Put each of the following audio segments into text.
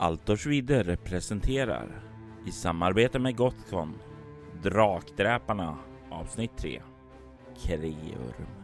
Altorsvidder presenterar i samarbete med Gothcon Drakdräparna avsnitt 3 Kreorm.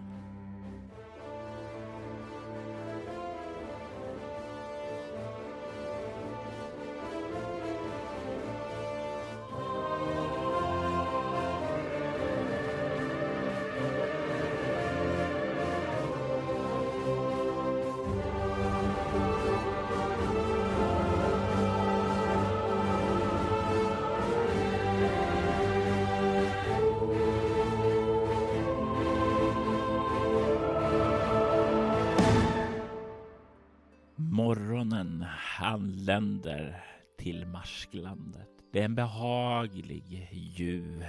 En behaglig ljuv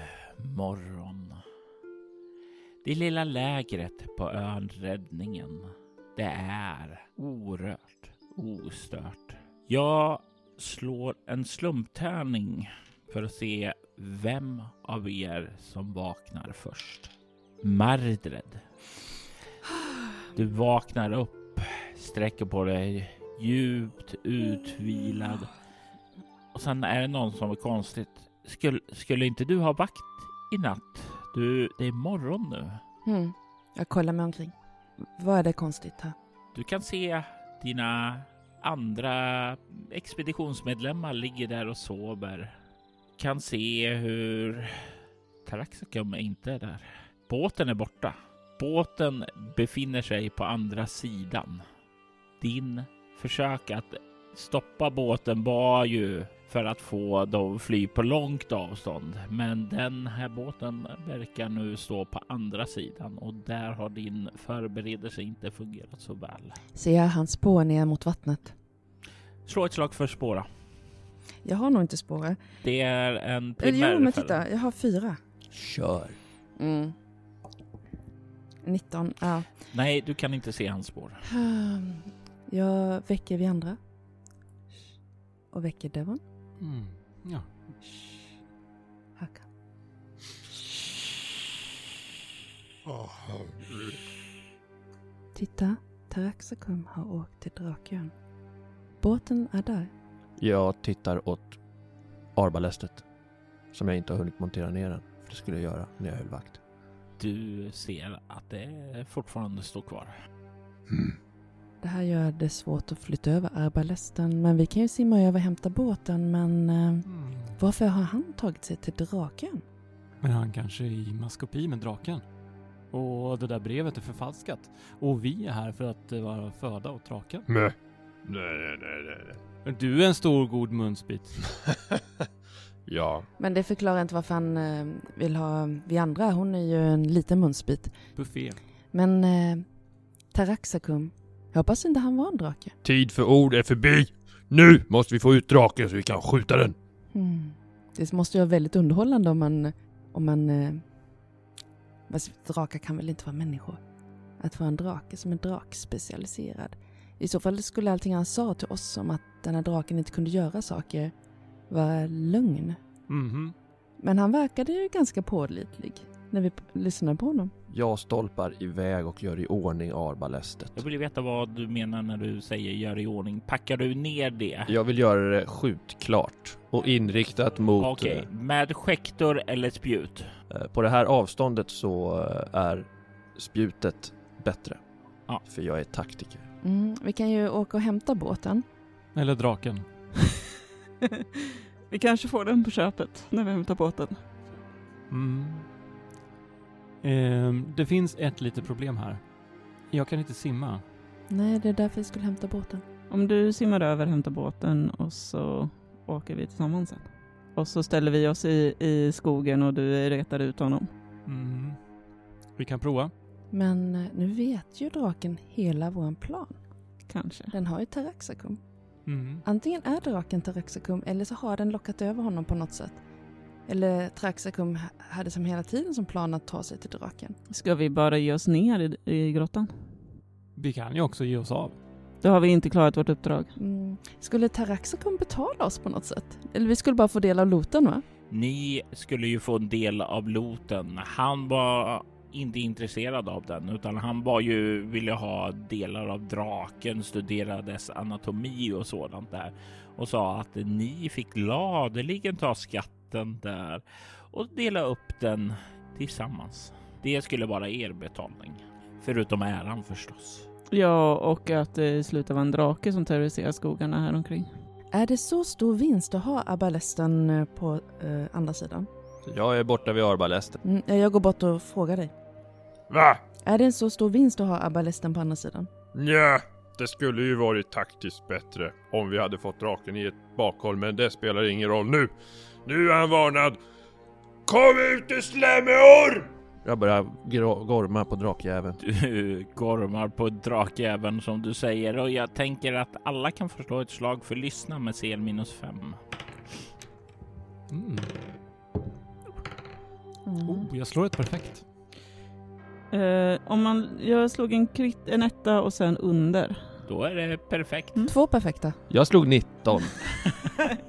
morgon. Det lilla lägret på ön Räddningen, det är orört, ostört. Jag slår en slumptärning för att se vem av er som vaknar först. Mardred. Du vaknar upp, sträcker på dig, djupt utvilad. Och sen är det någon som är konstigt. Skulle, skulle inte du ha vakt i natt? Du, det är morgon nu. Mm. Jag kollar mig omkring. Vad är det konstigt här? Du kan se dina andra expeditionsmedlemmar ligger där och sover. Kan se hur Taraxacum inte är där. Båten är borta. Båten befinner sig på andra sidan. Din försök att stoppa båten var ju för att få dem fly på långt avstånd. Men den här båten verkar nu stå på andra sidan och där har din förberedelse inte fungerat så väl. Ser jag hans spår ner mot vattnet? Slå ett slag för spåra. Jag har nog inte spårar. Det är en Eller primär jo, men titta. Jag har fyra. Kör. Mm. 19. Ja. Nej, du kan inte se hans spår. Jag väcker vi andra. Och väcker Devon. Mm. Ja. Hakan. Titta. Taraxacum har åkt till Drakön. Båten är där. Jag tittar åt arbalästet. Som jag inte har hunnit montera ner än. För det skulle jag göra när jag höll vakt. Du ser att det fortfarande står kvar. Det här gör det svårt att flytta över arbalästen. Men vi kan ju simma över och hämta båten. Men eh, Mm. varför har han tagit sig till Drakön? Men han kanske är i maskopi med draken. Och det där brevet är förfalskat. Och vi är här för att eh, vara föda åt draken. Nej. Nej, nej, nej, nej. Du är en stor god munsbit. ja, Men det förklarar inte varför han eh, vill ha vi andra. Hon är ju en liten munsbit. Buffé. Men eh, Taraxacum, jag hoppas inte han var en drake. tid för ord är förbi. Nu måste vi få ut draken så vi kan skjuta den. Hmm. Det måste ju vara väldigt underhållande om man... Om man eh, drakar kan väl inte vara människor? Att vara en drake som är drakspecialiserad. I så fall skulle allting han sa till oss om att den här draken inte kunde göra saker vara lögn. Mhm. Men han verkade ju ganska pålitlig när vi lyssnade på honom. Jag stolpar iväg och gör i ordning arbalästet. Jag vill veta vad du menar när du säger gör i ordning. Packar du ner det? Jag vill göra det skjutklart och inriktat mot... Okej, med skäktor eller spjut? eh, På det här avståndet så eh, är spjutet bättre. Ja. För jag är taktiker. Mm, vi kan ju åka och hämta båten. Eller draken. Vi kanske får den på köpet när vi hämtar båten. Mm. Ehm, det finns ett litet problem här. Jag kan inte simma. Nej, det är därför vi skulle hämta båten. Om du simmar över, hämtar båten och så åker vi tillsammans sen. Och så ställer vi oss i, i skogen och du retar ut honom. Mm. Vi kan prova. Men eh, nu vet ju draken hela våran plan. Kanske. Den har ju Taraxacum. Mm. Antingen är draken Taraxacum eller så har den lockat över honom på något sätt. Eller Taraxacum h- hade som hela tiden som plan att ta sig till draken. Ska vi bara ge oss ner i, i grottan? Vi kan ju också ge oss av. Då har vi inte klarat vårt uppdrag. Mm. Skulle Taraxacum betala oss på något sätt? Eller vi skulle bara få del av looten va? Ni skulle ju få en del av loten. Han var inte intresserad av den, utan han var ju ville ha delar av draken, studera dess anatomi och sådant där och sa att ni fick gladeligen ta skatten där och dela upp den tillsammans. Det skulle vara er betalning, förutom äran förstås. Ja, och att det i slutet var en drake som terroriserar skogarna här omkring. Är det så stor vinst att ha arbalästen eh, på eh, andra sidan? Jag är borta vid arbalästen. Mm, ja, jag går bort och frågar dig. Va? Är det en så stor vinst att ha arbalästen på andra sidan? Nja, det skulle ju varit taktiskt bättre om vi hade fått draken i ett bakhåll, men det spelar ingen roll nu. Nu är han varnad. Kom ut du slemmeorm! Jag börjar gorma på drakjäveln. Du gormar på drakjäveln som du säger och jag tänker att alla kan förstå ett slag för lyssna med CL minus fem. Mm. Mm. Oh, jag slår ett perfekt. Eh, om man, jag slog en, krit, en etta och sen under. Då är det perfekt. Två perfekta. Jag slog 19.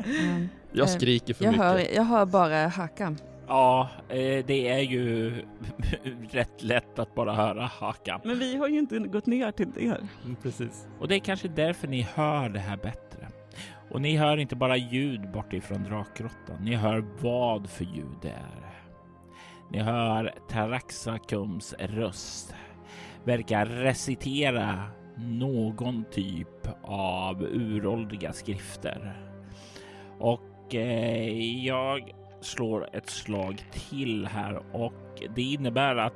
Mm. Jag Eh, skriker för Jag mycket. hör, jag hör bara Hakam. Ja, eh, det är ju rätt lätt att bara höra hakan. Men vi har ju inte gått ner till det här. Mm, precis. Och det är kanske därför ni hör det här bättre. Och ni hör inte bara ljud bortifrån drakgrottan. Ni hör vad för ljud det är. Ni hör Taraxacums röst. Verkar recitera någon typ av uråldriga skrifter. Och eh, jag slår ett slag till här och det innebär att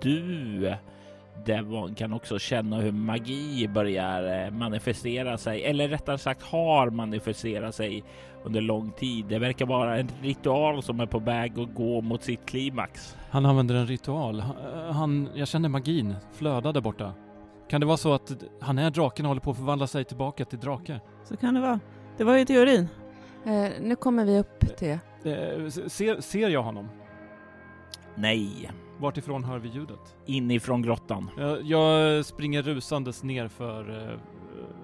du Devon kan också känna hur magi börjar eh, manifestera sig, eller rättare sagt har manifesterat sig under lång tid. Det verkar vara en ritual som är på väg att gå mot sitt klimax. Han använder en ritual. Han, eh, han, jag känner magin flöda där borta. Kan det vara så att han är draken och håller på att förvandla sig tillbaka till drake? Så kan det vara. Det var ju teorin. Eh, nu kommer vi upp till... Eh, ser, ser jag honom? Nej, Vart ifrån hör vi ljudet? inifrån grottan. Jag, jag springer rusandes ner för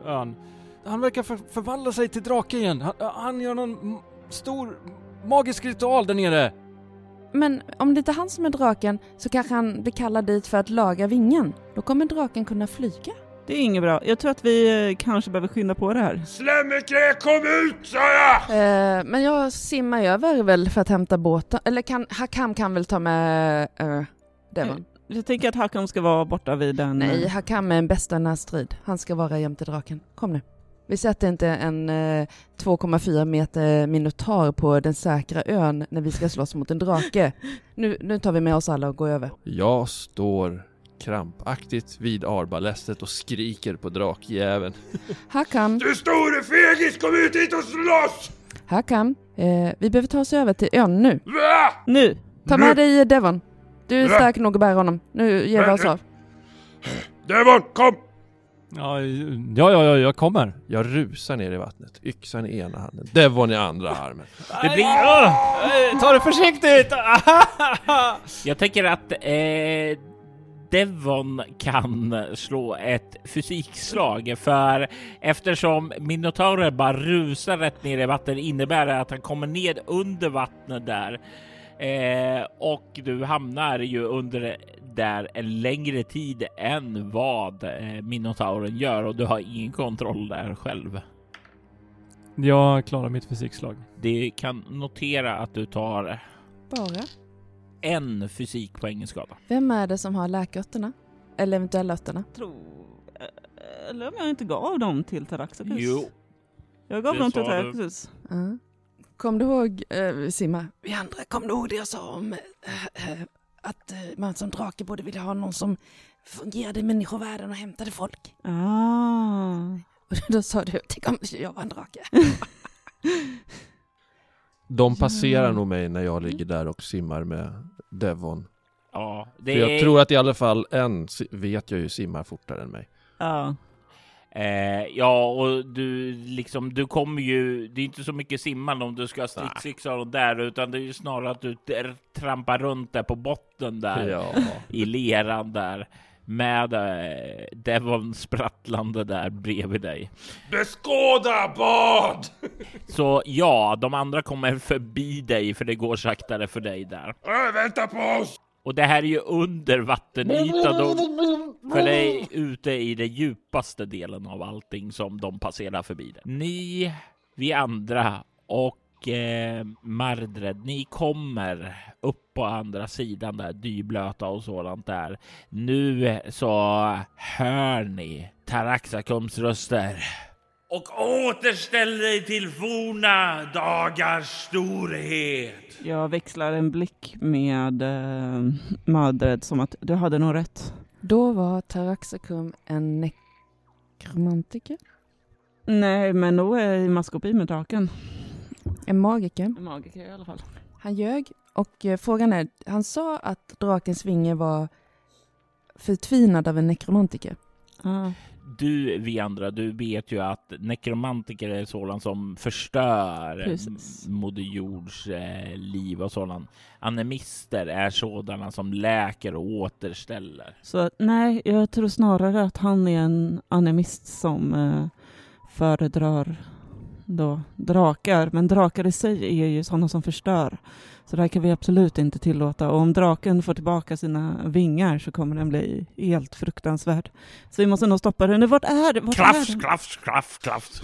eh, ön. Han verkar för, förvandla sig till drake igen. Han, han gör någon stor magisk ritual där nere. Men om det inte är han som är draken så kanske han blir kallad dit för att laga vingen. Då kommer draken kunna flyga. Det är inget bra. Jag tror att vi eh, kanske behöver skynda på det här. Slemmekrä, kom ut sa jag! Eh, men jag simmar över väl för att hämta båten. Eller kan, Hakam kan väl ta med uh, Devon? Jag tänker att Hakam ska vara borta vid den... Nej, Hakam är en bästa närstrid. Han ska vara jämte draken. Kom nu. Vi sätter inte en eh, 2,4 meter minotaur på den säkra ön när vi ska slåss mot en drake. Nu, nu tar vi med oss alla och går över. Jag står krampaktigt vid arbalästet och skriker på drakjäveln. Hakam, Du store fegis, kom ut hit och slåss! Hakam, eh, vi behöver ta oss över till ön nu. Va? Nu! Ta med dig Devon. Du är stark nog att bära honom. Nu ger vi oss av. Devon, kom! Ja, ja, ja, ja jag kommer. Jag rusar ner i vattnet, yxan i ena handen, Devon i andra armen. Det blir... Eh, Ta det försiktigt! Jag tänker att eh, Devon kan slå ett fysikslag för eftersom Minotaurer bara rusar rätt ner i vattnet innebär det att han kommer ned under vattnet där. Eh, och du hamnar ju under där en längre tid än vad eh, Minotauren gör och du har ingen kontroll där själv. Jag klarar mitt fysikslag. Det kan notera att du tar Bara. en fysikpoäng i skada. Vem är det som har läkörterna? Eller eventuella örterna? Tro... eh, Eller om jag inte gav dem till Taraxacus? Jo, Jag gav det dem till. Taraxacus. Ja. Kom du ihåg, eh, Simma, vi andra, kom du ihåg det jag sa om eh, eh, att eh, man som drake borde vilja ha någon som fungerade i människovärlden och hämtade folk? Ah. Och då sa du, tänk om jag var en drake. De passerar Ja. nog mig när jag ligger där och simmar med Devon. ja, För det jag är... tror att i alla fall en vet jag ju simmar fortare än mig. Ja. Eh, ja, och du liksom, du kommer ju, det är inte så mycket simmande om du ska ha stridsyxor och där, utan det är ju snarare att du där, trampar runt där på botten där Ja. i leran där med eh, Devon sprattlande där bredvid dig. Beskåda bad! Så ja, de andra kommer förbi dig för det går saktare för dig där. Äh, vänta på oss! Och det här är ju under vattenytan De, för det är ute i den djupaste delen av allting som de passerar förbi. Det. Ni, vi andra och eh, Mardred, ni kommer upp på andra sidan där, dyblöta och sådant där. Nu så hör ni Taraxacums röster. Och återställ dig till forna dagars storhet. Jag växlar en blick med eh, Madred som att du hade nog rätt. Då var Taraxacum en nekromantiker, Nej, men nog är i maskopi med draken. en magiker. En magiker i alla fall. Han ljög och eh, frågan är, han sa att drakens vinge var förtvinad av en nekromantiker. Ah. Du, vi andra, du vet ju att nekromantiker är sådant som förstör Precis. Moder Jords eh, liv och sådant. Anemister är sådana som läker och återställer. Så nej, jag tror snarare att han är en animist som eh, föredrar då drakar. Men drakar i sig är ju sådana som förstör. Så det här kan vi absolut inte tillåta. Och om draken får tillbaka sina vingar så kommer den bli helt fruktansvärd. Så vi måste nog stoppa den. Nu, Vart är är Klafs, den? klafs, klafs, klafs.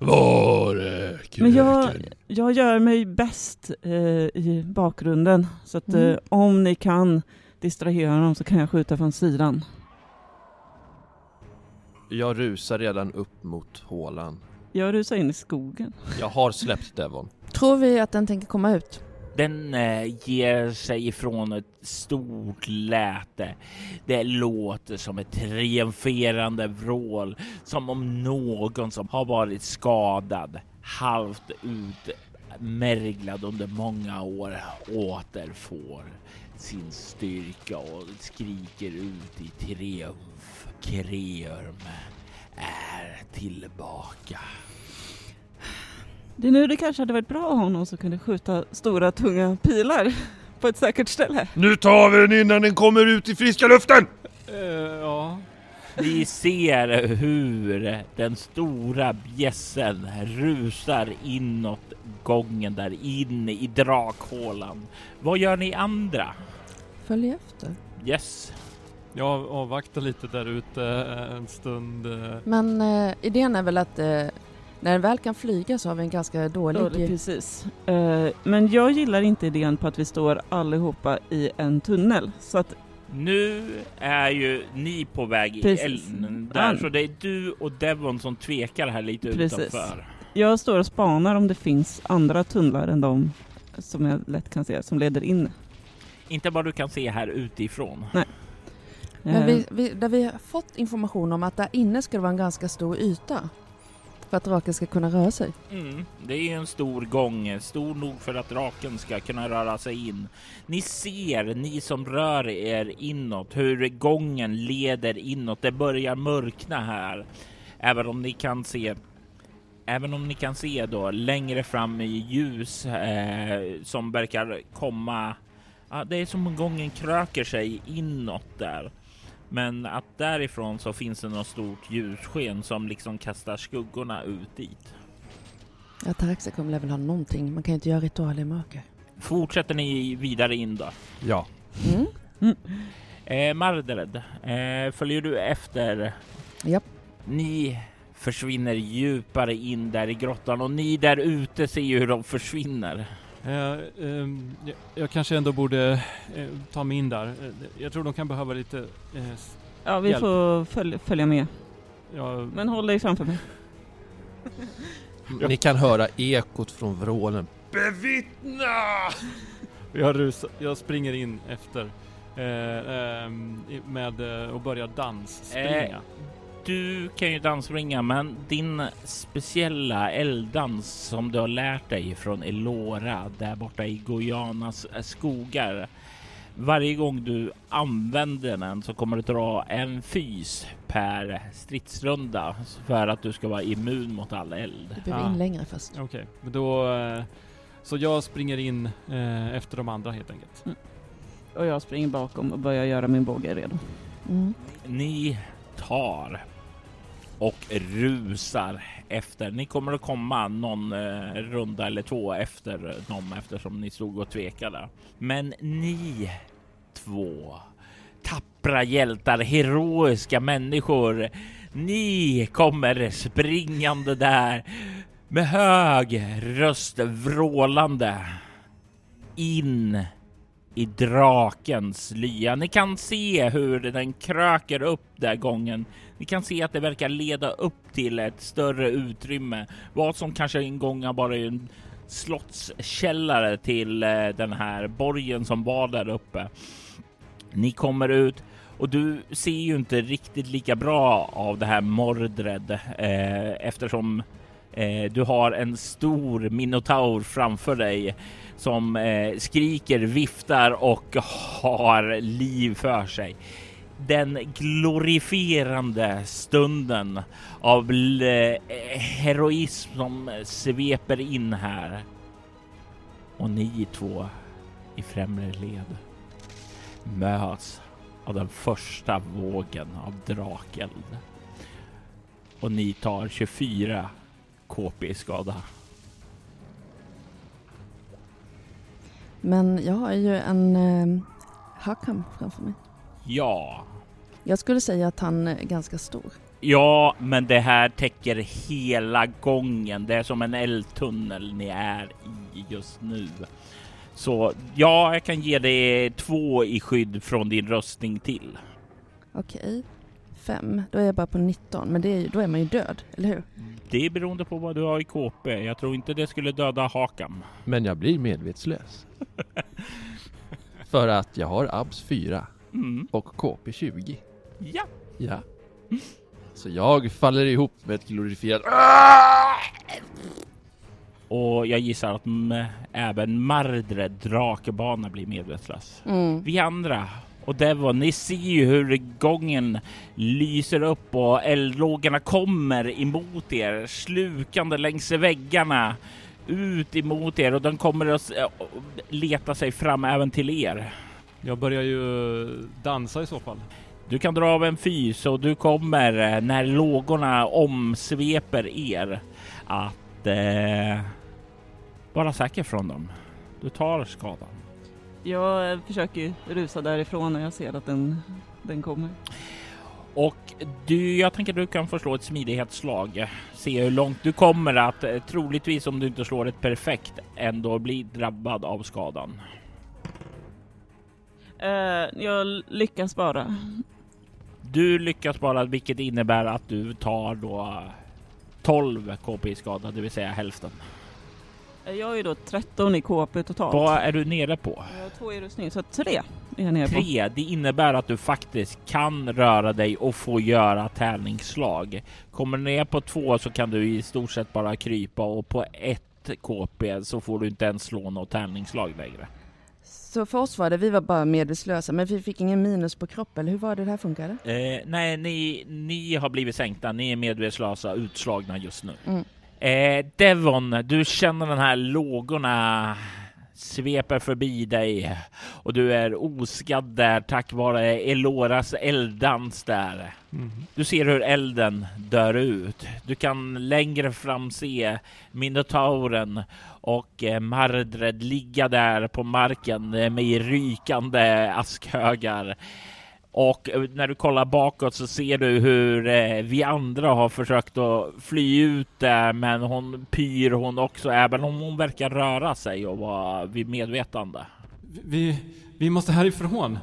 Var är Men jag, kröken? jag gör mig bäst eh, i bakgrunden. Så att Mm. eh, om ni kan distrahera honom så kan jag skjuta från sidan. Jag rusar redan upp mot hålan. Jag rusar in i skogen. Jag har släppt Devon. Tror vi att den tänker komma ut? Den eh, ger sig ifrån ett stort läte. Det låter som ett triumferande vrål, som om någon som har varit skadad, halvt utmärglad under många år, återfår sin styrka och skriker ut i triumf. Kreum är tillbaka. Det är nu det kanske hade varit bra om honom som kunde skjuta stora tunga pilar på ett säkert ställe. Nu tar vi den innan den kommer ut i friska luften! Eh, ja. Vi ser hur den stora bjässen rusar inåt gången där in i drakhålan. Vad gör ni andra? Följ efter. Yes. Jag avvaktar lite där ute en stund. eh. Men eh, idén är väl att eh, när den väl kan flyga så har vi en ganska dålig... Dåligt, precis. Eh, men jag gillar inte idén på att vi står allihopa i en tunnel. Så att Nu är ju ni på väg i Precis. elden där, Ja. så det är du och Devon som tvekar här lite Precis. utanför. jag står och spanar om det finns andra tunnlar än de som jag lätt kan se, som leder in. Inte vad du kan se här utifrån. Men Eh, vi, vi, där vi har fått information om att där inne ska det vara en ganska stor yta. För att draken ska kunna röra sig. Mm, det är ju en stor gång, stor nog för att draken ska kunna röra sig in. Ni ser, ni som rör er inåt, hur gången leder inåt. Det börjar mörkna här, även om ni kan se Även om ni kan se då längre fram i ljus eh, som verkar komma. Ja, det är som om gången kröker sig inåt där. Men att därifrån så finns det något stort ljussken som liksom kastar skuggorna ut dit. Ja, Taraxacum lär väl ha någonting. Man kan ju inte göra ritual i mörker. Fortsätter ni vidare in då? Ja. Mm. Eh, Mardred, eh, följer du efter? Japp. Ni försvinner djupare in där i grottan och ni där ute ser ju hur de försvinner. Eh, ehm, jag, jag kanske ändå borde eh, ta mig in där. Eh, Jag tror de kan behöva lite... Eh, ja, vi hjälp. får följ, följa med. ja, Men håll dig framför mig. Ni kan höra ekot från vrålen. Bevittna! jag, rus, jag springer in efter eh, ehm, i- med eh, och börjar dansspringa. Eh, Du kan ju dansspringa, men din speciella elddans som du har lärt dig från Elora där borta i Goyanas eh, skogar. Varje gång du använder den så kommer du dra en fys per stridsrunda för att du ska vara immun mot all eld. Du behöver Ah. in längre först. Okej, men då... Eh, så jag springer in eh, efter de andra helt enkelt. Och jag springer bakom och börjar göra min båge redo. Mm. Ni tar och rusar efter. Ni kommer att komma någon eh, runda eller två efter dem eftersom ni stod och tvekade. Men ni två tappra hjältar, heroiska människor. Ni kommer springande där med hög röst vrålande in i drakens lya. Ni kan se hur den kröker upp där gången. Ni kan se att det verkar leda upp till ett större utrymme. Vad som kanske en gång har varit en slottskällare till eh, den här borgen som var där uppe. Ni kommer ut och du ser ju inte riktigt lika bra av det här Mordred eh, eftersom eh, du har en stor minotaur framför dig som eh, skriker, viftar och har liv för sig. Den glorifierande stunden av eh, heroism som sveper in här. Och ni två i främre led möts av den första vågen av drakeld. Och ni tar 24 KP i skada. Men jag har ju en eh, Hakam framför mig. Ja, Jag skulle säga att han är ganska stor. ja, men det här täcker hela gången. Det är som en eldtunnel ni är i just nu. Så ja, jag kan ge dig två i skydd från din röstning till. Okej. Fem. Då är jag bara på 19. Men det är, då är man ju död, eller hur? Det är beroende på vad du har i KP. Jag tror inte det skulle döda Hakam. Men jag blir medvetslös. För att jag har abs 4 Mm. och KP 20. Ja, Ja. Så jag faller ihop med ett glorifierat... och jag gissar att även Mardred drakebana blir medvetslös. Mm. Vi andra och Devon, ni ser ju hur gången lyser upp och eldlågorna kommer emot er, slukande längs väggarna ut emot er och den kommer att eh, leta sig fram även till er. Jag börjar ju dansa i så fall. Du kan dra av en fys och du kommer eh, när lågorna omsveper er att eh, vara säker från dem. Du tar skadan. Jag eh, försöker ju rusa därifrån när jag ser att den, den kommer. Och du, jag tänker du kan få slå ett smidighetsslag. Se hur långt du kommer att eh, troligtvis om du inte slår ett perfekt ändå bli drabbad av skadan. Eh, jag lyckas bara. Du lyckas bara, vilket innebär att du tar då 12 KP i skada, det vill säga hälften. Jag är ju då 13 i KP totalt. Vad är du nere på? Jag har två i rustning, så tre är jag nere på. Tre, det innebär att du faktiskt kan röra dig och få göra tärningsslag. Kommer du ner på två så kan du i stort sett bara krypa och på ett KP så får du inte ens slå något tärningsslag längre. Så för oss var det, vi var bara medvetslösa, men vi fick ingen minus på kroppen, eller hur var det det här funkade? Eh, nej, ni, ni har blivit sänkta. Ni är medvetslösa, utslagna just nu. Mm. Eh, Devon, du känner den här lågorna sveper förbi dig och du är oskadd där tack vare Eloras elddans där. Du ser hur elden dör ut. Du kan längre fram se Minotauren och eh, Mardred ligga där på marken eh, med rykande askhögar. Och eh, när du kollar bakåt så ser du hur eh, vi andra har försökt att fly ut där, men hon pyr hon också, även om hon verkar röra sig och vara vid medvetande. Vi, vi måste härifrån.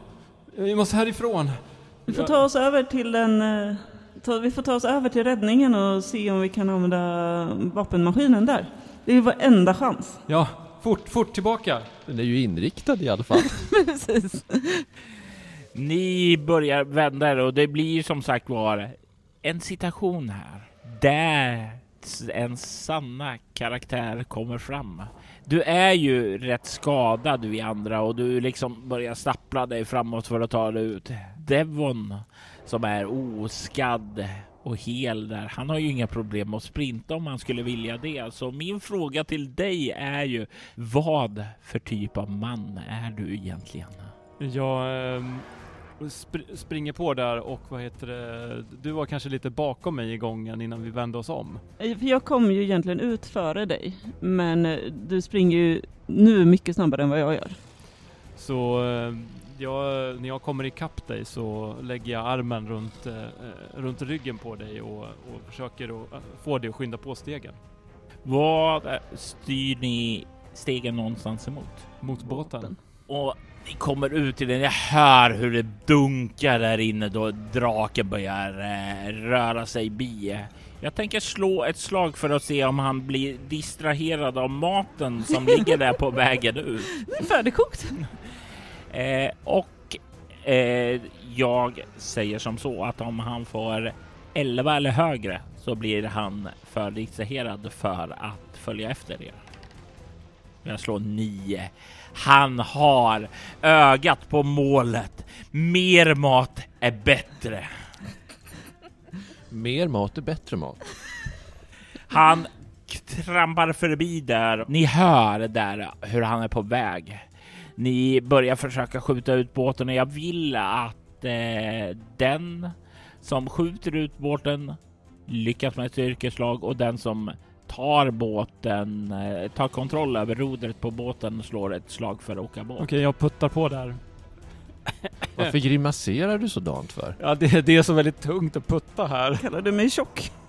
Vi måste härifrån. Vi får ta oss över till den... eh, Ta, vi får ta oss över till räddningen och se om vi kan använda vapenmaskinen där. Det är vår enda chans. Ja, fort, fort tillbaka. Den är ju inriktad i alla fall. Precis. Ni börjar vända er och det blir som sagt var en situation här där en sanna karaktär kommer fram. Du är ju rätt skadad vi andra och du liksom börjar stappla dig framåt för att ta dig ut. Devon som är oskadd och hel där. Han har ju inga problem att sprinta om han skulle vilja det. Så min fråga till dig är ju vad för typ av man är du egentligen? Jag, ehm, spr- springer på där och vad heter det, du var kanske lite bakom mig i gången innan vi vände oss om. För jag kom ju egentligen ut före dig, men eh, du springer ju nu mycket snabbare än vad jag gör. Så eh, jag, när jag kommer ikapp dig så lägger jag armen runt, eh, runt ryggen på dig och, och försöker få dig att skynda på stegen Vad styr ni stegen någonstans emot? mot båten. Och ni kommer ut i den. Jag hör hur det dunkar där inne då draken börjar eh, röra sig bi. Jag tänker slå ett slag för att se om han blir distraherad av maten som ligger där på vägen ut. Färdigkokt! Eh, och eh, jag säger som så att om han får 11 eller högre så blir han för distraherad för att följa efter er. Jag slår 9. Han har ögat på målet. Mer mat är bättre. Mer mat är bättre mat. Han trampar förbi där. Ni hör där hur han är på väg. Ni börjar försöka skjuta ut båten och jag vill att eh, den som skjuter ut båten lyckas med ett styrkeslag och den som tar båten, eh, tar kontroll över rodret på båten slår ett slag för att åka båt. Okej, jag puttar på där. Varför grimaserar du sådant för? Ja, det, det är så väldigt tungt att putta här. Kallar du mig tjock?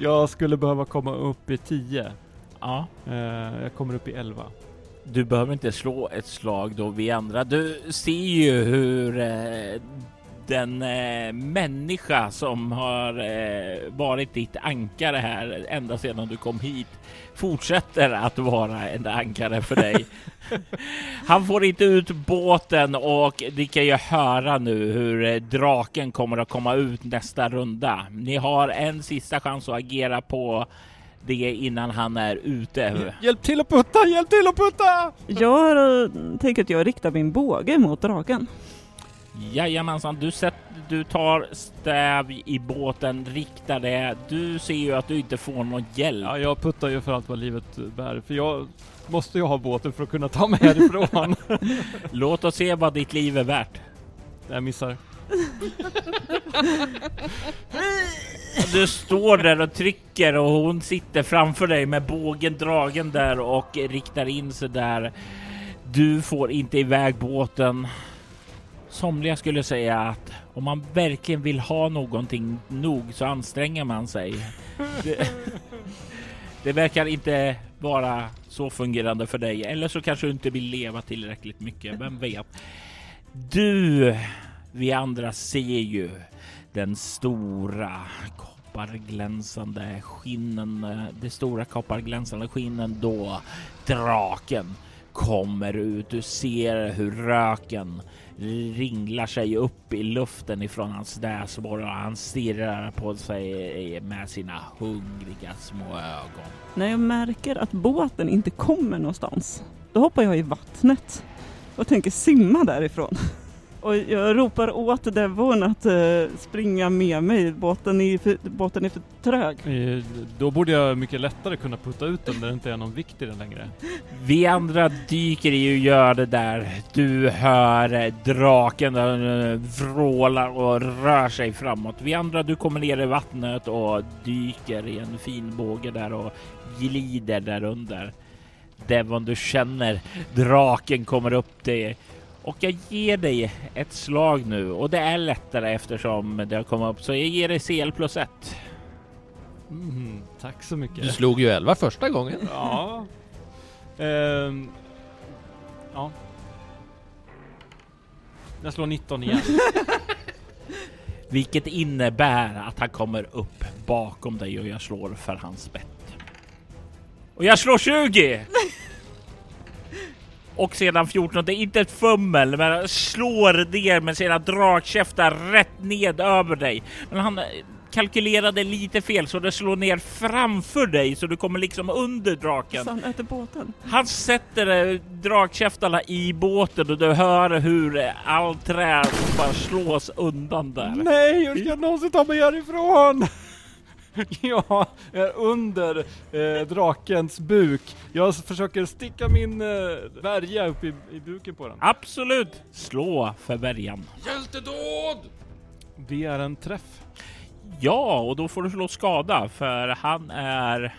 Jag skulle behöva komma upp i 10. Ja, Eh, jag kommer upp i 11. du behöver inte slå ett slag då vi andra. Du ser ju hur eh, den eh, människa som har eh, varit ditt ankare här ända sedan du kom hit fortsätter att vara en ankare för dig. Han får inte ut båten och ni kan ju höra nu hur eh, draken kommer att komma ut nästa runda. Ni har en sista chans att agera på det innan han är ute. Hjälp till att putta! Hjälp till att putta! Jag tänker att jag riktar min båge mot draken. Jajamensan, du, sätt, du tar stäv i båten, riktar det. Du ser ju att du inte får någon hjälp. Ja, jag puttar ju för allt vad livet bär. För jag måste ju ha båten för att kunna ta mig härifrån. Låt oss se vad ditt liv är värt. jag missar. Du står där och trycker och hon sitter framför dig med bågen dragen där och riktar in sig där. Du får inte iväg båten. Somliga skulle säga att om man verkligen vill ha någonting nog så anstränger man sig. Det, det verkar inte vara så fungerande för dig. Eller så kanske du inte vill leva tillräckligt mycket. Vem vet? Du, vi andra ser ju den stora kopparglänsande skinnen, det stora kopparglänsande skinnen då draken kommer ut. Du ser hur röken ringlar sig upp i luften ifrån hans näsborre och han stirrar på sig med sina hungriga små ögon. När jag märker att båten inte kommer någonstans, då hoppar jag i vattnet och tänker simma därifrån. Och jag ropar åt Devon att eh, springa med mig, båten är, för, båten är för trög. Eh, Då borde jag mycket lättare kunna putta ut den när det inte är någon vikt i den längre. Vi andra dyker i och gör det där. Du hör eh, draken eh, vrålar och rör sig framåt. Vi andra, du kommer ner i vattnet och dyker i en fin båge där och glider där under. Devon, du känner draken kommer upp dig och jag ger dig ett slag nu och det är lättare eftersom det har kommit upp så jag ger dig CL plus ett. Mm, tack så Du mycket. slog ju 11 första gången. Ja. Ehm, ja. Jag slår 19 igen. Vilket innebär att han kommer upp bakom dig och jag slår för hans spett. Och jag slår 20! Och sedan 14, det är inte ett fummel, men han slår ner med sina dragkäftar rätt ned över dig. Men han eh, kalkylerade lite fel så det slår ner framför dig så du kommer liksom under draken. Så han äter båten. Han sätter eh, dragkäftarna i båten och du hör hur eh, all trä bara slås undan där. Nej, hur ska jag någonsin ta mig härifrån? Ja, jag är under eh, drakens buk. Jag försöker sticka min eh, värja upp i, i buken på den. Absolut! Slå för värjan. Hjältedåd! Det är en träff. Ja, och då får du slå skada för han är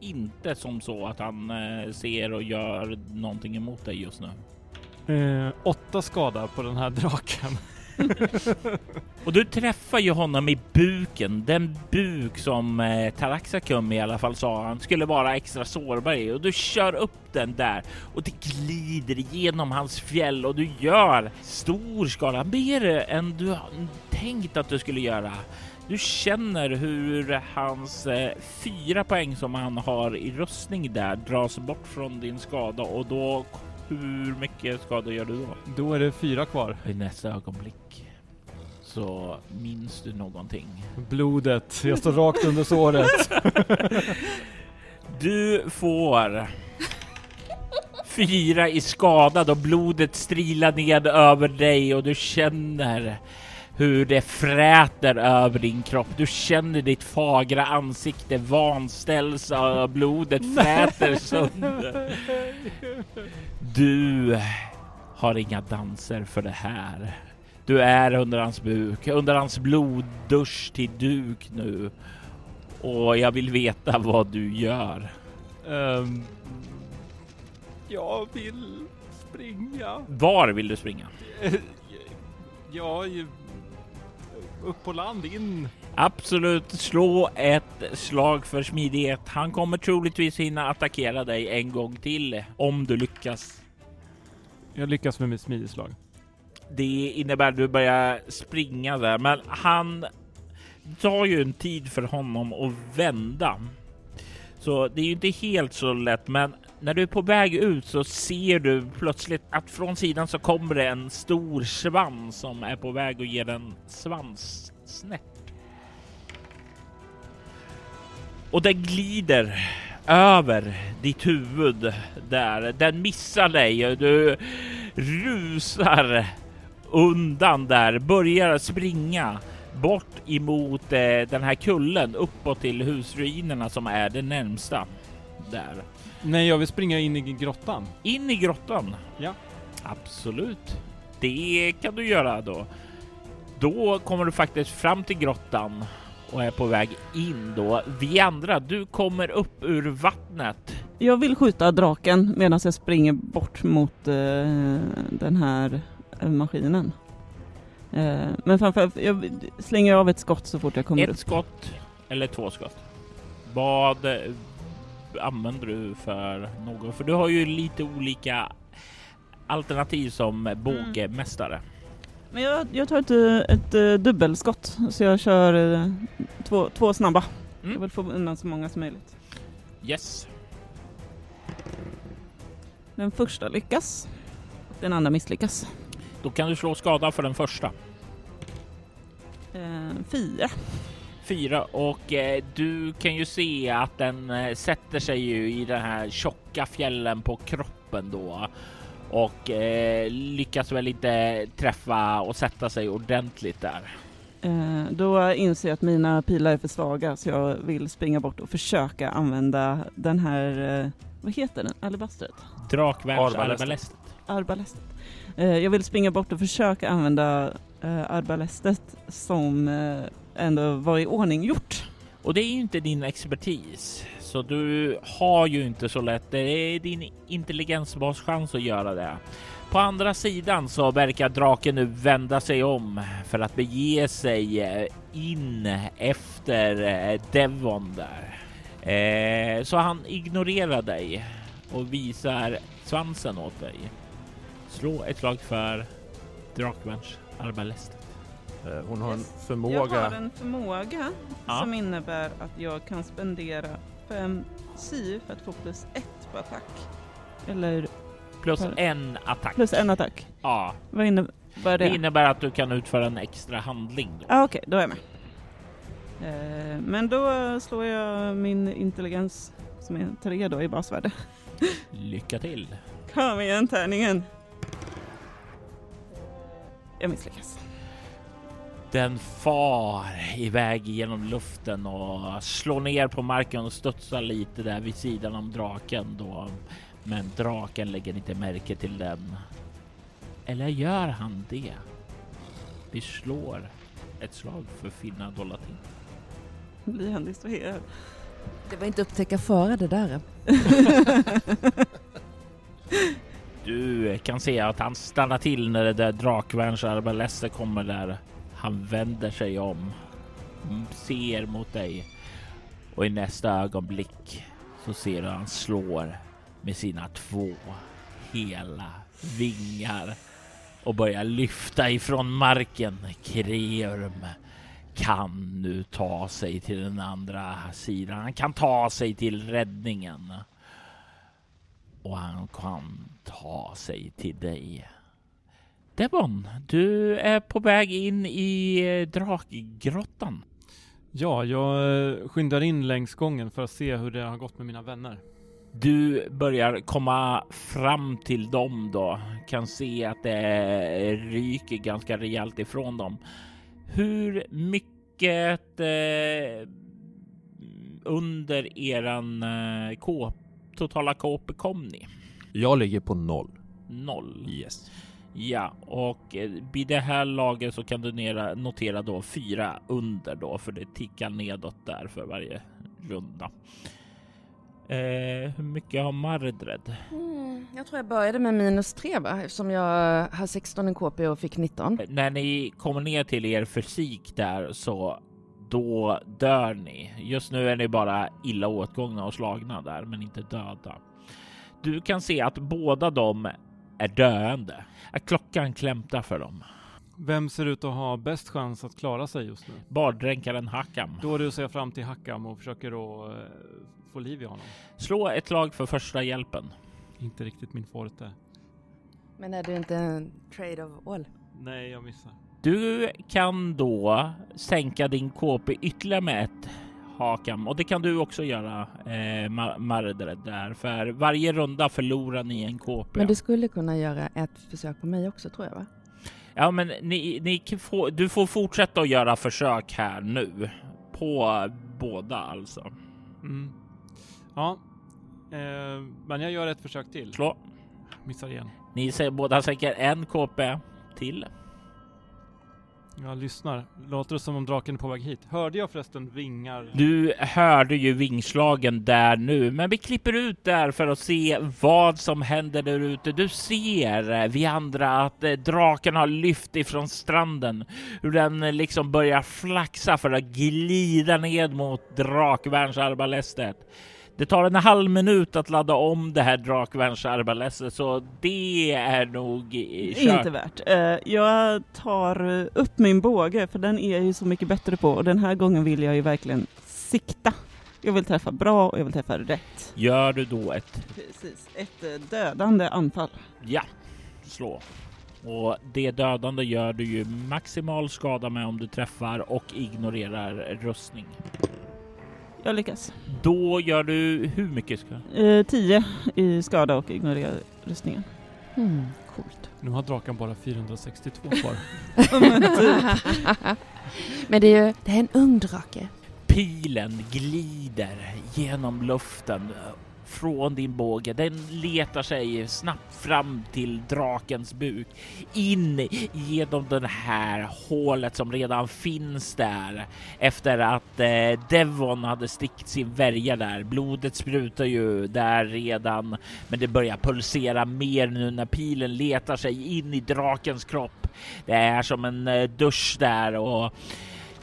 inte som så att han eh, ser och gör någonting emot dig just nu. Eh, åtta skada på den här draken. Och du träffar ju honom i buken, den buk som eh, Taraxacum i alla fall sa han skulle vara extra sårbar i och du kör upp den där och det glider igenom hans fjäll och du gör stor skada, mer än du tänkt att du skulle göra. Du känner hur hans eh, fyra poäng som han har i rustning där dras bort från din skada och då hur mycket skada gör du då? Då är det fyra kvar. I nästa ögonblick så minns du någonting. Blodet. Jag står rakt under såret. Du får fyra i skada då blodet strilar ned över dig och du känner hur det fräter över din kropp. Du känner ditt fagra ansikte vanställs och blodet fräter sönder. Du har inga danser för det här. Du är under hans buk, under hans bloddusch till duk nu. Och jag vill veta vad du gör. Ehm, jag vill springa. Var vill du springa? Eh, Ja, upp på land, in. Absolut, slå ett slag för smidighet. Han kommer troligtvis hinna attackera dig en gång till om du lyckas. Jag lyckas med mitt smideslag. Det innebär att du börjar springa där, men han tar ju en tid för honom att vända. Så det är ju inte helt så lätt, men när du är på väg ut så ser du plötsligt att från sidan så kommer det en stor svans som är på väg att ge en svanssnäpp. Och den glider över ditt huvud där. Den missar dig och du rusar undan där, börjar springa bort emot eh, den här kullen uppåt till husruinerna som är det närmsta där. Nej, jag vill springa in i grottan. In i grottan. Ja. Absolut. Det kan du göra då. Då kommer du faktiskt fram till grottan och är på väg in då. Vi andra, du kommer upp ur vattnet. Jag vill skjuta draken medan jag springer bort mot eh, den här maskinen. Eh, men framförallt, jag slänger av ett skott så fort jag kommer Ett upp. skott eller två skott. Vad använder du för något? För du har ju lite olika alternativ som bågmästare. Men jag, jag tar ett, eh, ett eh, dubbelskott så jag kör eh, två, två snabba. Mm. Jag vill få undan så många som möjligt. Yes. Den första lyckas. Den andra misslyckas. Då kan du slå skada för den första. Eh, fyra. Fyra och eh, du kan ju se att den eh, sätter sig ju i den här tjocka fjällen på kroppen då och eh, lyckas väl inte träffa och sätta sig ordentligt där. Då inser jag att mina pilar är för svaga så jag vill springa bort och försöka använda den här, vad heter den, alabastret? Drakvärnsarbalestet. Arbalestet. Jag vill springa bort och försöka använda arbalestet som ändå var i ordning gjort. Och det är ju inte din expertis, så du har ju inte så lätt. Det är din intelligensbaschans att göra det. På andra sidan så verkar draken nu vända sig om för att bege sig eh, in efter eh, Devon där. Eh, så han ignorerar dig och visar svansen åt dig. Slå ett slag för Drakvärns Arbalest. Eh, Hon har en Jag har förmåga. en förmåga Ja. som innebär att jag kan spendera fem sy för att få plus ett på attack. Eller Plus För- en attack. plus en attack. Ja, Vad innebär det det? innebär att du kan utföra en extra handling. Då. Ah, Okej, då är jag med. Eh, men då slår jag min intelligens som är tre då i basvärde. Lycka till. Kom igen tärningen! Jag misslyckas. Den far iväg genom luften och slår ner på marken och studsar lite där vid sidan om draken då. Men draken lägger inte märke till den. Eller gör han det? Vi slår ett slag för finna Dolatin. Blir han distraherad? Det var inte upptäcka fara det där. Du kan se att han stannar till när det där drakvärnsarbalester kommer där. Han vänder sig om, mm, ser mot dig och i nästa ögonblick så ser du han slår med sina två hela vingar och börjar lyfta ifrån marken. Kreurm kan nu ta sig till den andra sidan. Han kan ta sig till räddningen och han kan ta sig till dig. Devon, du är på väg in i eh, drakgrottan. Ja, jag eh, skyndar in längs gången för att se hur det har gått med mina vänner. Du börjar komma fram till dem då. Kan se att det ryker ganska rejält ifrån dem. Hur mycket eh, under eran eh, kåp, totala KP kom ni? Jag ligger på noll. Noll. Yes. Ja, och eh, vid det här laget så kan du nera, notera då fyra under då, för det tickar nedåt där för varje runda. Eh, hur mycket har Mardred? Mm, jag tror jag började med minus tre va? Eftersom jag har 16 i KP och fick 19. När ni kommer ner till er fysik där så då dör ni. Just nu är ni bara illa åtgångna och slagna där, men inte döda. Du kan se att båda de är döende. Att klockan klämtar för dem. Vem ser ut att ha bäst chans att klara sig just nu? Bardränkaren Hakam. Då rusar jag fram till Hackam och försöker då eh, få liv i honom. Slå ett lag för första hjälpen. Inte riktigt min forte. Men är det inte en trade of all? Nej, jag missar. Du kan då sänka din KP ytterligare med ett Hakam och det kan du också göra eh, Ma- Mardred där för varje runda förlorar ni en KP. Men du skulle kunna göra ett försök på mig också tror jag va? Ja, men ni, ni kan få, du får fortsätta att göra försök här nu på båda alltså. Mm. Ja, eh, men jag gör ett försök till. Slå. Missar igen. Ni säger båda sänker en KP till. Jag lyssnar. Låter det som om draken är på väg hit? Hörde jag förresten vingar? Du hörde ju vingslagen där nu, men vi klipper ut där för att se vad som händer där ute. Du ser eh, vi andra att eh, draken har lyft ifrån stranden, hur den eh, liksom börjar flaxa för att glida ned mot drakvärnsarbalestet. Det tar en halv minut att ladda om det här drakvärnsarbalestet, så det är nog eh, kört. Inte värt. Eh, jag tar upp min båge, för den är jag ju så mycket bättre på. Och den här gången vill jag ju verkligen sikta. Jag vill träffa bra och jag vill träffa rätt. Gör du då ett Precis. Ett eh, dödande anfall. Ja, slå. Och det dödande gör du ju maximal skada med om du träffar och ignorerar rustning. Jag lyckas. Då gör du hur mycket skada? Eh, 10 i skada och ignorera rustningen. Hmm, coolt. Nu har draken bara 462 kvar. Men det är ju, det är en ung drake. Pilen glider genom luften från din båge. Den letar sig snabbt fram till drakens buk, in genom det här hålet som redan finns där efter att eh, Devon hade stickt sin värja där. Blodet sprutar ju där redan, men det börjar pulsera mer nu när pilen letar sig in i drakens kropp. Det är som en eh, dusch där och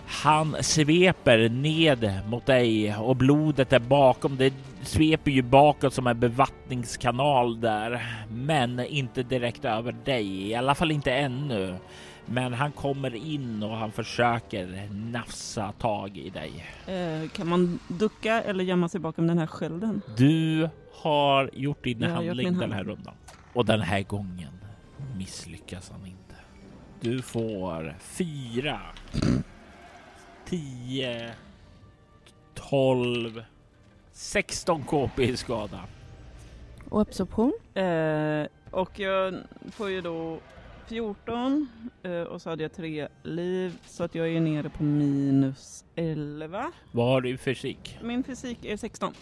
han sveper ned mot dig och blodet är bakom. Det sveper ju bakåt som en bevattningskanal där, men inte direkt över dig. I alla fall inte ännu. Men han kommer in och han försöker nafsa tag i dig. Eh, kan man ducka eller gömma sig bakom den här skölden? Du har gjort din Jag gjort handling min den här handling. rundan och den här gången misslyckas han inte. Du får fyra, tio, tolv, 16 KP i skada. Och absorption? Eh, och jag får ju då 14 eh, och så hade jag tre liv så att jag är nere på minus 11. Vad har du i fysik? Min fysik är 16.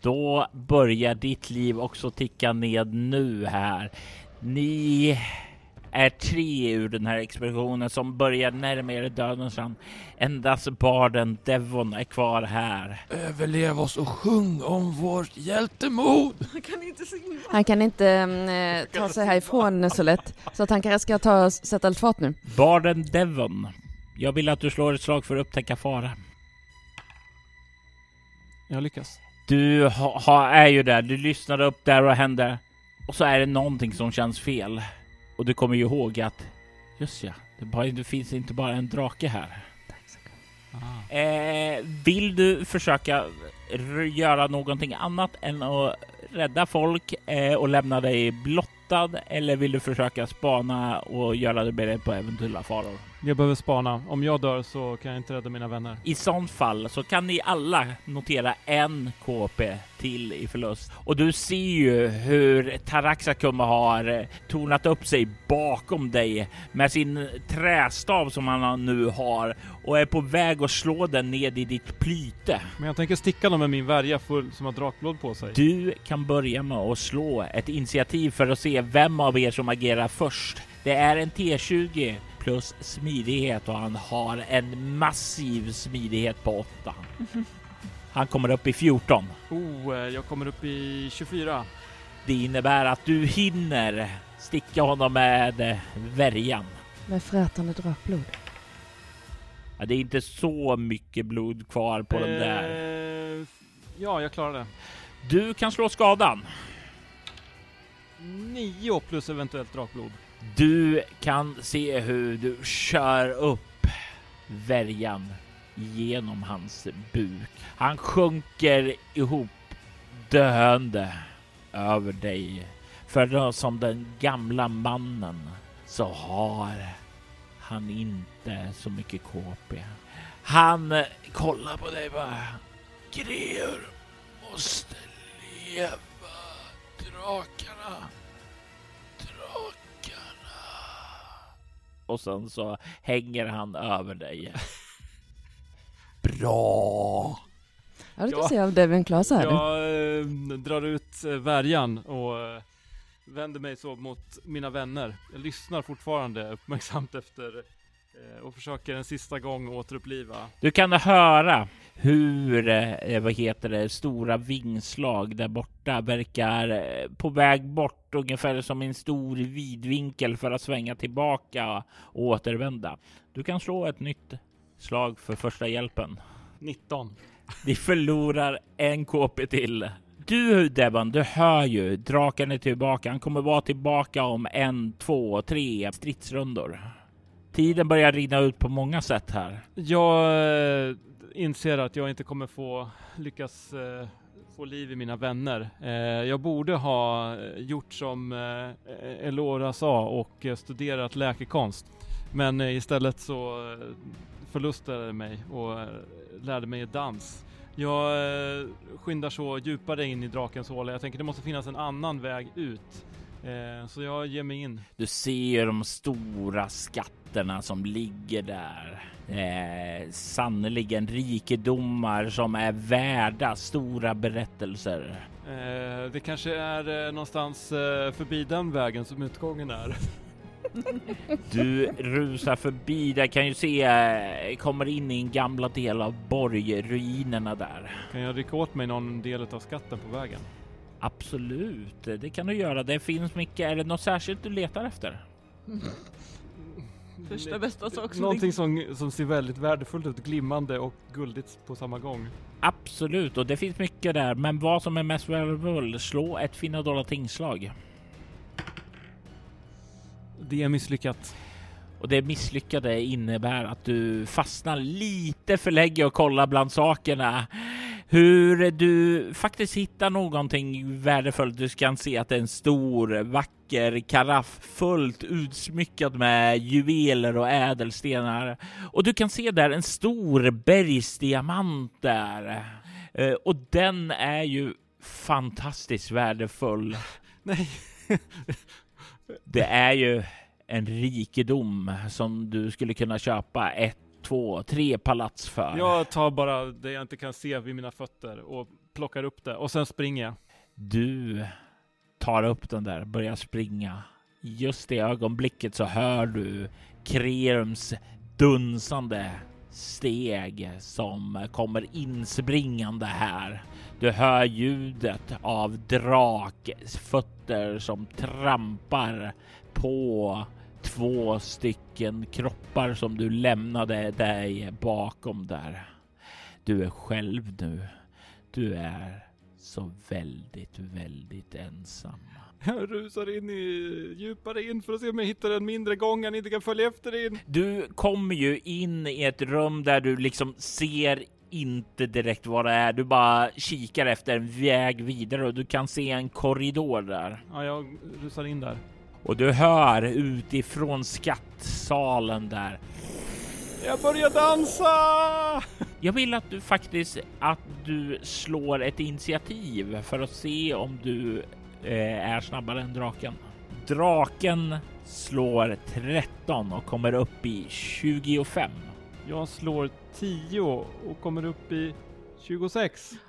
Då börjar ditt liv också ticka ned nu här. Ni är tre ur den här expeditionen som börjar närma er dödens rand. Endast barden Devon är kvar här. Överlev oss och sjung om vårt hjältemod! Jag kan inte simma. Han kan inte eh, ta sig härifrån så lätt. Så att han kanske ska ta och sätta lite fart nu. Barden Devon. Jag vill att du slår ett slag för att upptäcka fara. Jag lyckas. Du ha, ha, är ju där, du lyssnar upp där och händer och så är det någonting som känns fel. Och du kommer ju ihåg att just ja, det, bara, det finns inte bara en drake här. Ah. Eh, vill du försöka göra någonting annat än att rädda folk eh, och lämna dig blottad eller vill du försöka spana och göra dig beredd på eventuella faror? Jag behöver spana. Om jag dör så kan jag inte rädda mina vänner. I sånt fall så kan ni alla notera en KP till i förlust. Och du ser ju hur Taraxacum har eh, tornat upp sig bakom dig med sin trästav som han nu har och är på väg att slå den ned i ditt plyte. Men jag tänker sticka dem med min värja full som har drakblod på sig. Du kan börja med att slå ett initiativ för att se vem av er som agerar först. Det är en T20 plus smidighet och han har en massiv smidighet på 8. Han kommer upp i 14. Oh, eh, jag kommer upp i 24. Det innebär att du hinner sticka honom med eh, värjan. Med frätande drakblod. Ja, det är inte så mycket blod kvar på den där. Eh, Ja, jag klarar det. Du kan slå skadan. 9 plus eventuellt drakblod. Du kan se hur du kör upp värjan genom hans buk. Han sjunker ihop döende över dig. För då som den gamla mannen så har han inte så mycket KP. Han kollar på dig bara. Greor måste leva. Drakarna. Drakarna. Och sen så hänger han över dig. Bra! Ja, du kan Ja. se av Devin Klas här. Jag eh, drar ut eh, värjan och eh, vänder mig så mot mina vänner. Jag lyssnar fortfarande uppmärksamt efter och försöker en sista gång återuppliva. Du kan höra hur, eh, vad heter det, stora vingslag där borta verkar eh, på väg bort ungefär som en stor vidvinkel för att svänga tillbaka och återvända. Du kan slå ett nytt slag för första hjälpen. 19. Vi förlorar en KP till. Du Devon, du hör ju draken är tillbaka. Han kommer vara tillbaka om en, två, tre stridsrundor. Tiden börjar rinna ut på många sätt här. Jag eh, inser att jag inte kommer få lyckas eh, få liv i mina vänner. Eh, jag borde ha eh, gjort som eh, Elora sa och eh, studerat läkekonst. Men eh, istället så eh, förlustade jag mig och eh, lärde mig dans. Jag eh, skyndar så djupare in i drakens håla. Jag tänker det måste finnas en annan väg ut. Eh, så jag ger mig in. Du ser de stora skatterna som ligger där. Eh, sannerligen rikedomar som är värda stora berättelser. Eh, det kanske är eh, någonstans eh, förbi den vägen som utgången är. Du rusar förbi, där kan ju se, eh, kommer in i en gamla del av borgruinerna där. Kan jag rycka åt mig någon del av skatten på vägen? Absolut, det kan du göra. Det finns mycket. Är det något särskilt du letar efter? Första bästa sak som Någonting som, som ser väldigt värdefullt ut, glimmande och guldigt på samma gång. Absolut, och det finns mycket där. Men vad som är mest värdefullt, slå ett finna dolda tingslag. Det är misslyckat. Och det misslyckade innebär att du fastnar lite för länge och kollar bland sakerna. Hur du faktiskt hittar någonting värdefullt. Du kan se att det är en stor vacker karaff fullt utsmyckad med juveler och ädelstenar. Och du kan se där en stor bergsdiamant där. Eh, Och den är ju fantastiskt värdefull. Nej. Det är ju en rikedom som du skulle kunna köpa ett, två, tre palats för. Jag tar bara det jag inte kan se vid mina fötter och plockar upp det och sen springer jag. Du tar upp den där, börjar springa. Just i ögonblicket så hör du Kreums dunsande steg som kommer inspringande här. Du hör ljudet av drakfötter som trampar på två stycken kroppar som du lämnade dig bakom där. Du är själv nu. Du är så väldigt, väldigt ensam. Jag rusar in i, djupare in för att se om jag hittar en mindre gång han inte kan följa efter in. Du kommer ju in i ett rum där du liksom ser inte direkt vad det är. Du bara kikar efter en väg vidare och du kan se en korridor där. Ja, jag rusar in där. Och du hör utifrån skattsalen där. Jag börjar dansa! Jag vill att du faktiskt att du slår ett initiativ för att se om du eh, är snabbare än draken. Draken slår 13 och kommer upp i 25. Jag slår 10 och kommer upp i 26.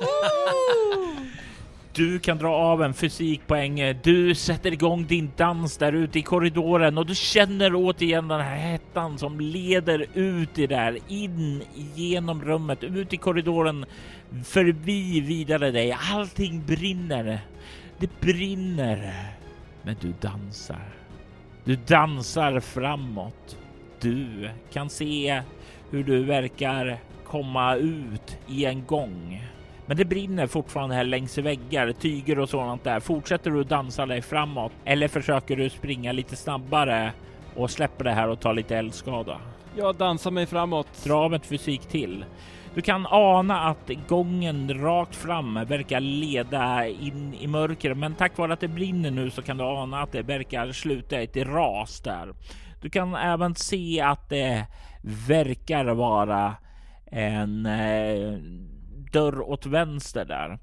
Du kan dra av en fysikpoäng. Du sätter igång din dans där ute i korridoren och du känner återigen den här hettan som leder ut i där in genom rummet, ut i korridoren, förbi vidare dig. Allting brinner. Det brinner. Men du dansar. Du dansar framåt. Du kan se hur du verkar komma ut i en gång. Men det brinner fortfarande här längs väggar, tyger och sådant där. Fortsätter du dansa dig framåt eller försöker du springa lite snabbare och släpper det här och tar lite eldskada? Jag dansar mig framåt. Dra ett fysik till. Du kan ana att gången rakt fram verkar leda in i mörker, men tack vare att det brinner nu så kan du ana att det verkar sluta ett ras där. Du kan även se att det verkar vara en eh, dörr åt vänster där.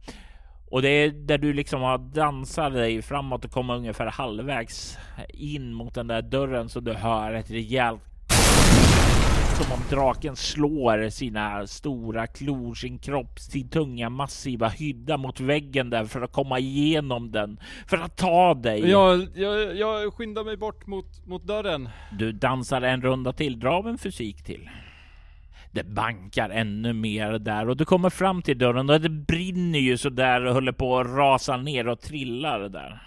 Och det är där du liksom har dansat dig framåt och kommer ungefär halvvägs in mot den där dörren så du hör ett rejält som om draken slår sina stora klor, sin kropp, sin tunga massiva hydda mot väggen där för att komma igenom den, för att ta dig. Jag, jag, jag skyndar mig bort mot, mot dörren. Du dansar en runda till, dra av en fysik till. Det bankar ännu mer där och du kommer fram till dörren och det brinner ju så där och håller på att rasa ner och trillar där.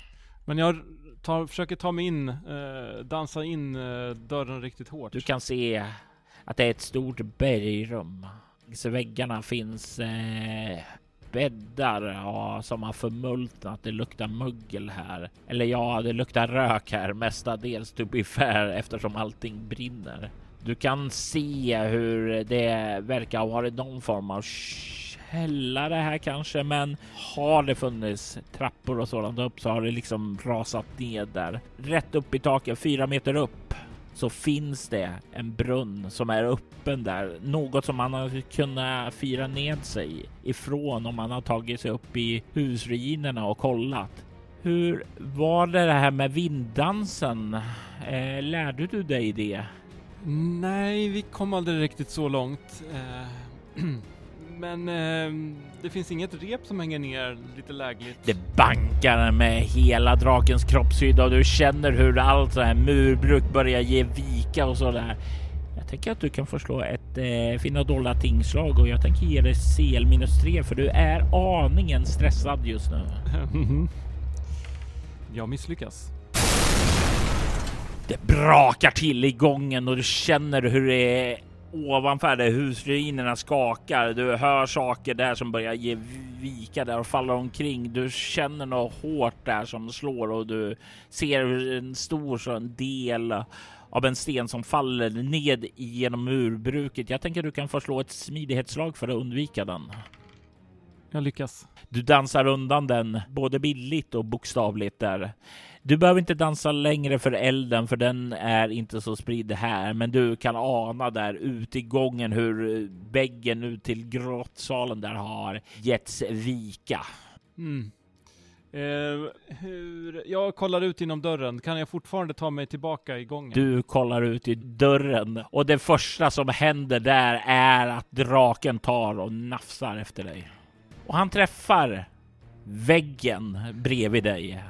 Men jag tar, försöker ta mig in, eh, dansa in eh, dörren riktigt hårt. Du kan se att det är ett stort bergrum. Längs väggarna finns eh, bäddar ja, som har förmultnat. Det luktar muggel här. Eller ja, det luktar rök här mestadels to be fair eftersom allting brinner. Du kan se hur det verkar ha varit någon form av källare här kanske, men har det funnits trappor och sådant upp så har det liksom rasat ned där. Rätt upp i taket, fyra meter upp, så finns det en brunn som är öppen där. Något som man har kunnat fira ned sig ifrån om man har tagit sig upp i husruinerna och kollat. Hur var det det här med vinddansen? Eh, lärde du dig det? Nej, vi kom aldrig riktigt så långt. Eh, Men eh, det finns inget rep som hänger ner lite lägligt. Det bankar med hela drakens kroppshydda och du känner hur allt så här murbruk börjar ge vika och så där. Jag tänker att du kan få slå ett eh, finna dolda tingslag och jag tänker ge dig CL minus 3 för du är aningen stressad just nu. jag misslyckas. Det brakar till i gången och du känner hur det är ovanför där husruinerna skakar. Du hör saker där som börjar ge vika där och faller omkring. Du känner något hårt där som slår och du ser hur en stor så en del av en sten som faller ned genom murbruket. Jag tänker du kan få slå ett smidighetsslag för att undvika den. Jag lyckas. Du dansar undan den både bildligt och bokstavligt där. Du behöver inte dansa längre för elden, för den är inte så spridd här, men du kan ana där ute i gången hur väggen ut till grottsalen där har getts vika. Mm. Eh, hur, jag kollar ut genom dörren. Kan jag fortfarande ta mig tillbaka i gången? Du kollar ut i dörren och det första som händer där är att draken tar och nafsar efter dig. Och han träffar väggen bredvid dig.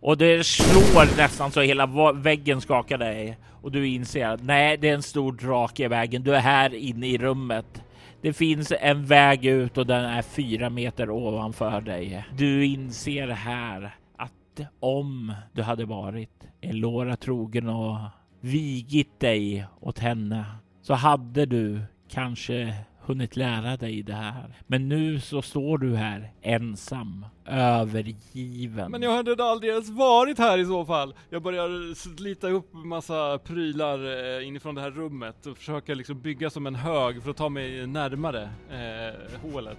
Och det slår nästan så hela väggen skakar dig och du inser att nej, det är en stor drake i vägen. Du är här inne i rummet. Det finns en väg ut och den är fyra meter ovanför dig. Du inser här att om du hade varit Elora trogen och vigit dig åt henne så hade du kanske hunnit lära dig det här. Men nu så står du här ensam, övergiven. Men jag hade aldrig ens varit här i så fall. Jag börjar slita upp massa prylar eh, inifrån det här rummet och försöker liksom bygga som en hög för att ta mig närmare eh, hålet.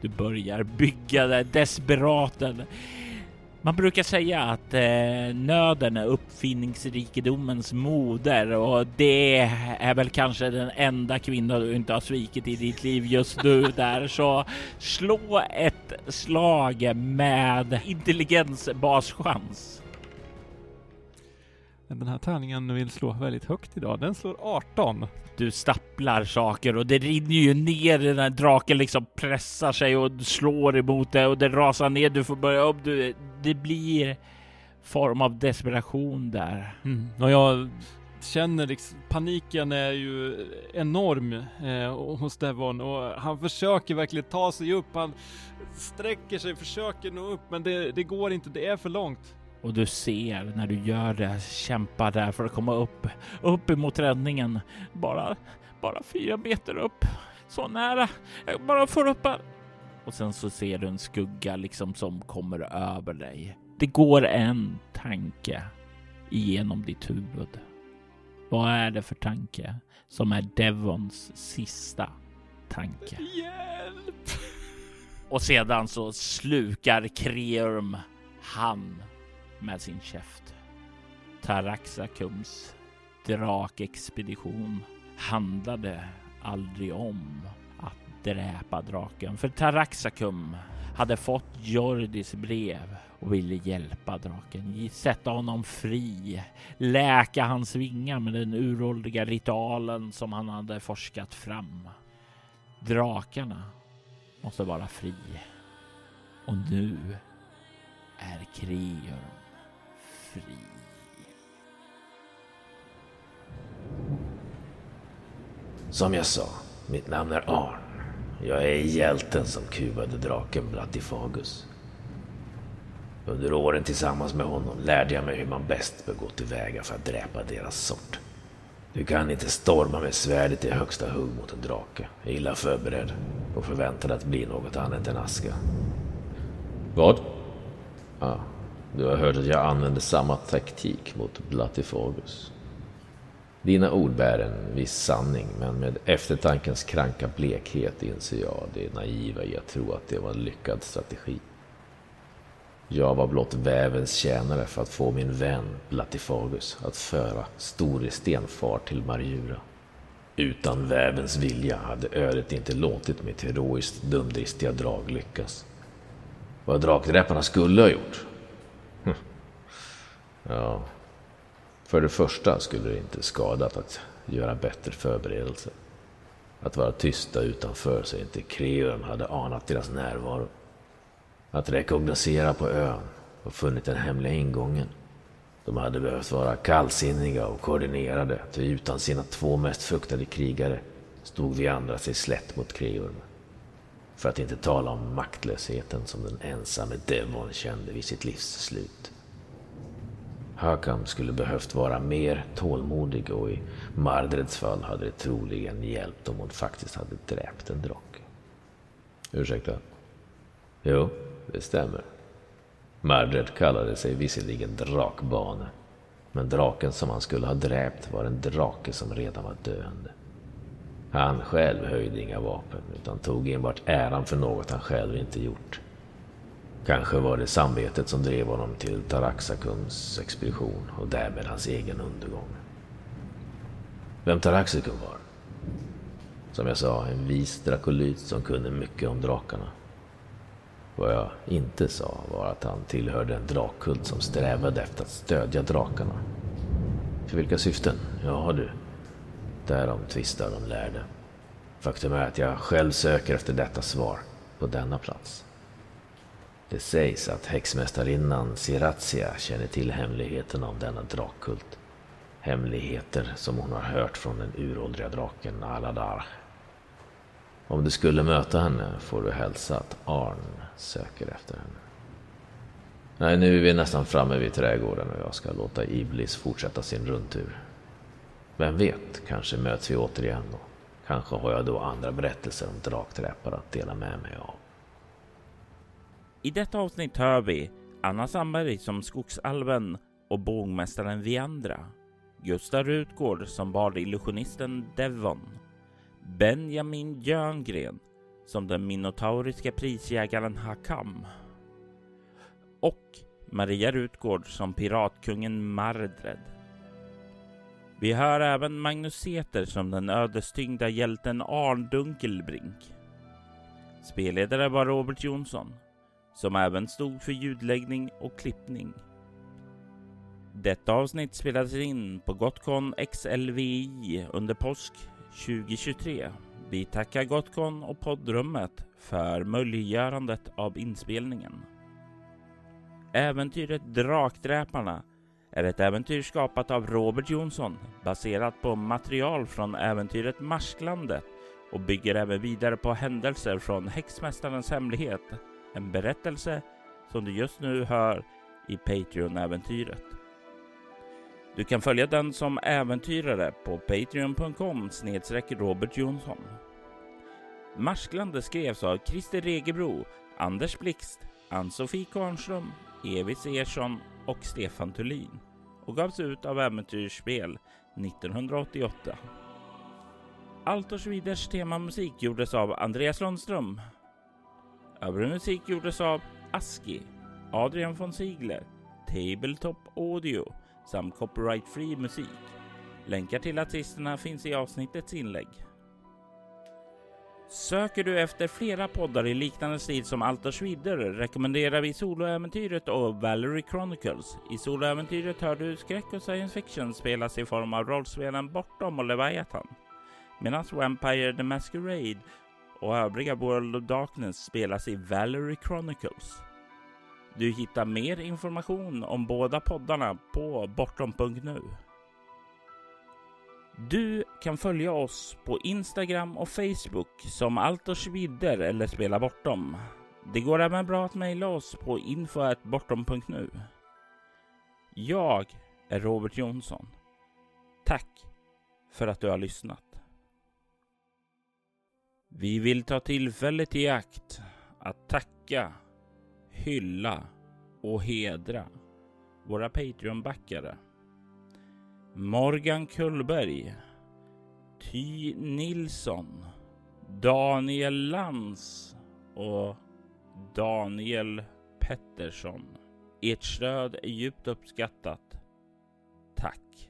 Du börjar bygga det desperaten. Man brukar säga att eh, nöden är uppfinningsrikedomens moder och det är väl kanske den enda kvinna du inte har svikit i ditt liv just nu där. Så slå ett slag med intelligens baschans. Men den här tärningen vill slå väldigt högt idag. Den slår 18. Du stapplar saker och det rinner ju ner den här draken liksom pressar sig och slår emot det och det rasar ner. Du får börja upp. Du, det blir form av desperation där. Och jag känner liksom, paniken är ju enorm eh, hos Devon och han försöker verkligen ta sig upp. Han sträcker sig, försöker nå upp men det, det går inte, det är för långt. Och du ser när du gör det, kämpar där för att komma upp, upp emot räddningen. Bara, bara fyra meter upp. Så nära. Jag bara får upp här. Och sen så ser du en skugga liksom som kommer över dig. Det går en tanke igenom ditt huvud. Vad är det för tanke som är Devons sista tanke? Hjälp! Och sedan så slukar Kreurm han med sin käft. Taraxacums drakexpedition handlade aldrig om att dräpa draken. För Taraxacum hade fått Jordis brev och ville hjälpa draken, sätta honom fri, läka hans vingar med den uråldriga ritualen som han hade forskat fram. Drakarna måste vara fri. Och nu är Kreum fri. Som jag sa, mitt namn är Arn. Jag är hjälten som kuvade draken Blattifagus. Under åren tillsammans med honom lärde jag mig hur man bäst bör gå tillväga för att dräpa deras sort. Du kan inte storma med svärdet i högsta hugg mot en drake, illa förberedd och förväntad att bli något annat än aska. Vad? Ja, du har hört att jag använder samma taktik mot Blattifagus. Dina ord bär en viss sanning, men med eftertankens kranka blekhet inser jag det naiva i att tro att det var en lyckad strategi. Jag var blott vävens tjänare för att få min vän Blattifagus att föra Store far till Marjura. Utan vävens vilja hade ödet inte låtit mitt heroiskt dumdristiga drag lyckas. Vad drakdräparna skulle ha gjort? Ja, för det första skulle det inte skadat att göra bättre förberedelser. Att vara tysta utanför så inte Kreum hade anat deras närvaro. Att rekognosera på ön och funnit den hemliga ingången. De hade behövt vara kallsinniga och koordinerade, ty utan sina två mest fruktade krigare stod vi andra sig slätt mot Kreormen. För att inte tala om maktlösheten som den ensamme Devon kände vid sitt livs slut. Hakam skulle behövt vara mer tålmodig och i Mardreds fall hade det troligen hjälpt om hon faktiskt hade dräpt en drake. Ursäkta? Jo, det stämmer. Mardred kallade sig visserligen Drakbane, men draken som han skulle ha dräpt var en drake som redan var döende. Han själv höjde inga vapen, utan tog enbart äran för något han själv inte gjort. Kanske var det samvetet som drev honom till Taraxacums expedition och därmed hans egen undergång. Vem Taraxacum var? Som jag sa, en vis drakolyt som kunde mycket om drakarna. Vad jag inte sa var att han tillhörde en drakkult som strävade efter att stödja drakarna. För vilka syften? Ja du, därom tvistar de lärde. Faktum är att jag själv söker efter detta svar på denna plats. Det sägs att häxmästarinnan Siratia känner till hemligheten om denna drakkult. Hemligheter som hon har hört från den uråldriga draken Aladar. Om du skulle möta henne får du hälsa att Arn söker efter henne. Nej, nu är vi nästan framme vid trädgården och jag ska låta Iblis fortsätta sin rundtur. Vem vet, kanske möts vi återigen och kanske har jag då andra berättelser om drakträpar att dela med mig av. I detta avsnitt hör vi Anna Sandberg som Skogsalven och bågmästaren Viandra. Gustav Rutgård som bar illusionisten Devon. Benjamin Jöngren som den minotauriska prisjägaren Hakam. Och Maria Rutgård som piratkungen Mardred. Vi hör även Magnus Eter som den ödestyngda hjälten Arn Dunkelbrink. Spelledare var Robert Jonsson som även stod för ljudläggning och klippning. Detta avsnitt spelades in på Gotcon XLVI under påsk 2023. Vi tackar Gotcon och poddrummet för möjliggörandet av inspelningen. Äventyret Drakdräparna är ett äventyr skapat av Robert Jonsson baserat på material från äventyret Marsklandet och bygger även vidare på händelser från Häxmästarens hemlighet en berättelse som du just nu hör i Patreon-äventyret. Du kan följa den som äventyrare på patreon.com snedstreck Robert Jonsson. Marsklandet skrevs av Christer Regebro, Anders Blixt, Ann-Sofie Karnström, Evis Ersson och Stefan Thulin och gavs ut av Äventyrsspel 1988. Altors Viders temamusik gjordes av Andreas Lundström Övrig musik gjordes av Aski, Adrian von Ziegler, Tabletop Audio samt copyright-free musik. Länkar till artisterna finns i avsnittets inlägg. Söker du efter flera poddar i liknande stil som Altors Vidder rekommenderar vi Soloäventyret och Valerie Chronicles. I Soloäventyret hör du skräck och science fiction spelas i form av rollspelen Bortom och Leviathan. Medan Vampire the Masquerade och övriga World of Darkness spelas i Valerie Chronicles. Du hittar mer information om båda poddarna på bortom.nu. Du kan följa oss på Instagram och Facebook som Altersvidder eller Spela Bortom. Det går även bra att mejla oss på info.bortom.nu. Jag är Robert Jonsson. Tack för att du har lyssnat. Vi vill ta tillfället i akt att tacka, hylla och hedra våra Patreon-backare. Morgan Kullberg, Ty Nilsson, Daniel Lans och Daniel Pettersson. Ert stöd är djupt uppskattat. Tack!